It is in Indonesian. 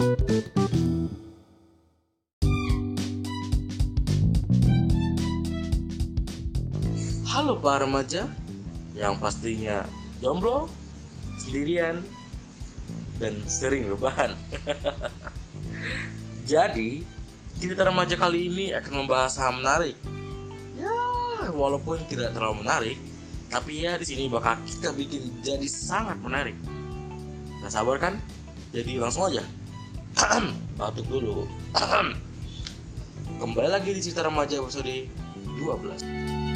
Halo para remaja yang pastinya jomblo, sendirian, dan sering rebahan. Jadi, cerita remaja kali ini akan membahas hal menarik. Ya, walaupun tidak terlalu menarik, tapi ya di sini bakal kita bikin jadi sangat menarik. Gak sabar kan? Jadi langsung aja. Batuk dulu. Kembali lagi di cerita remaja episode 12.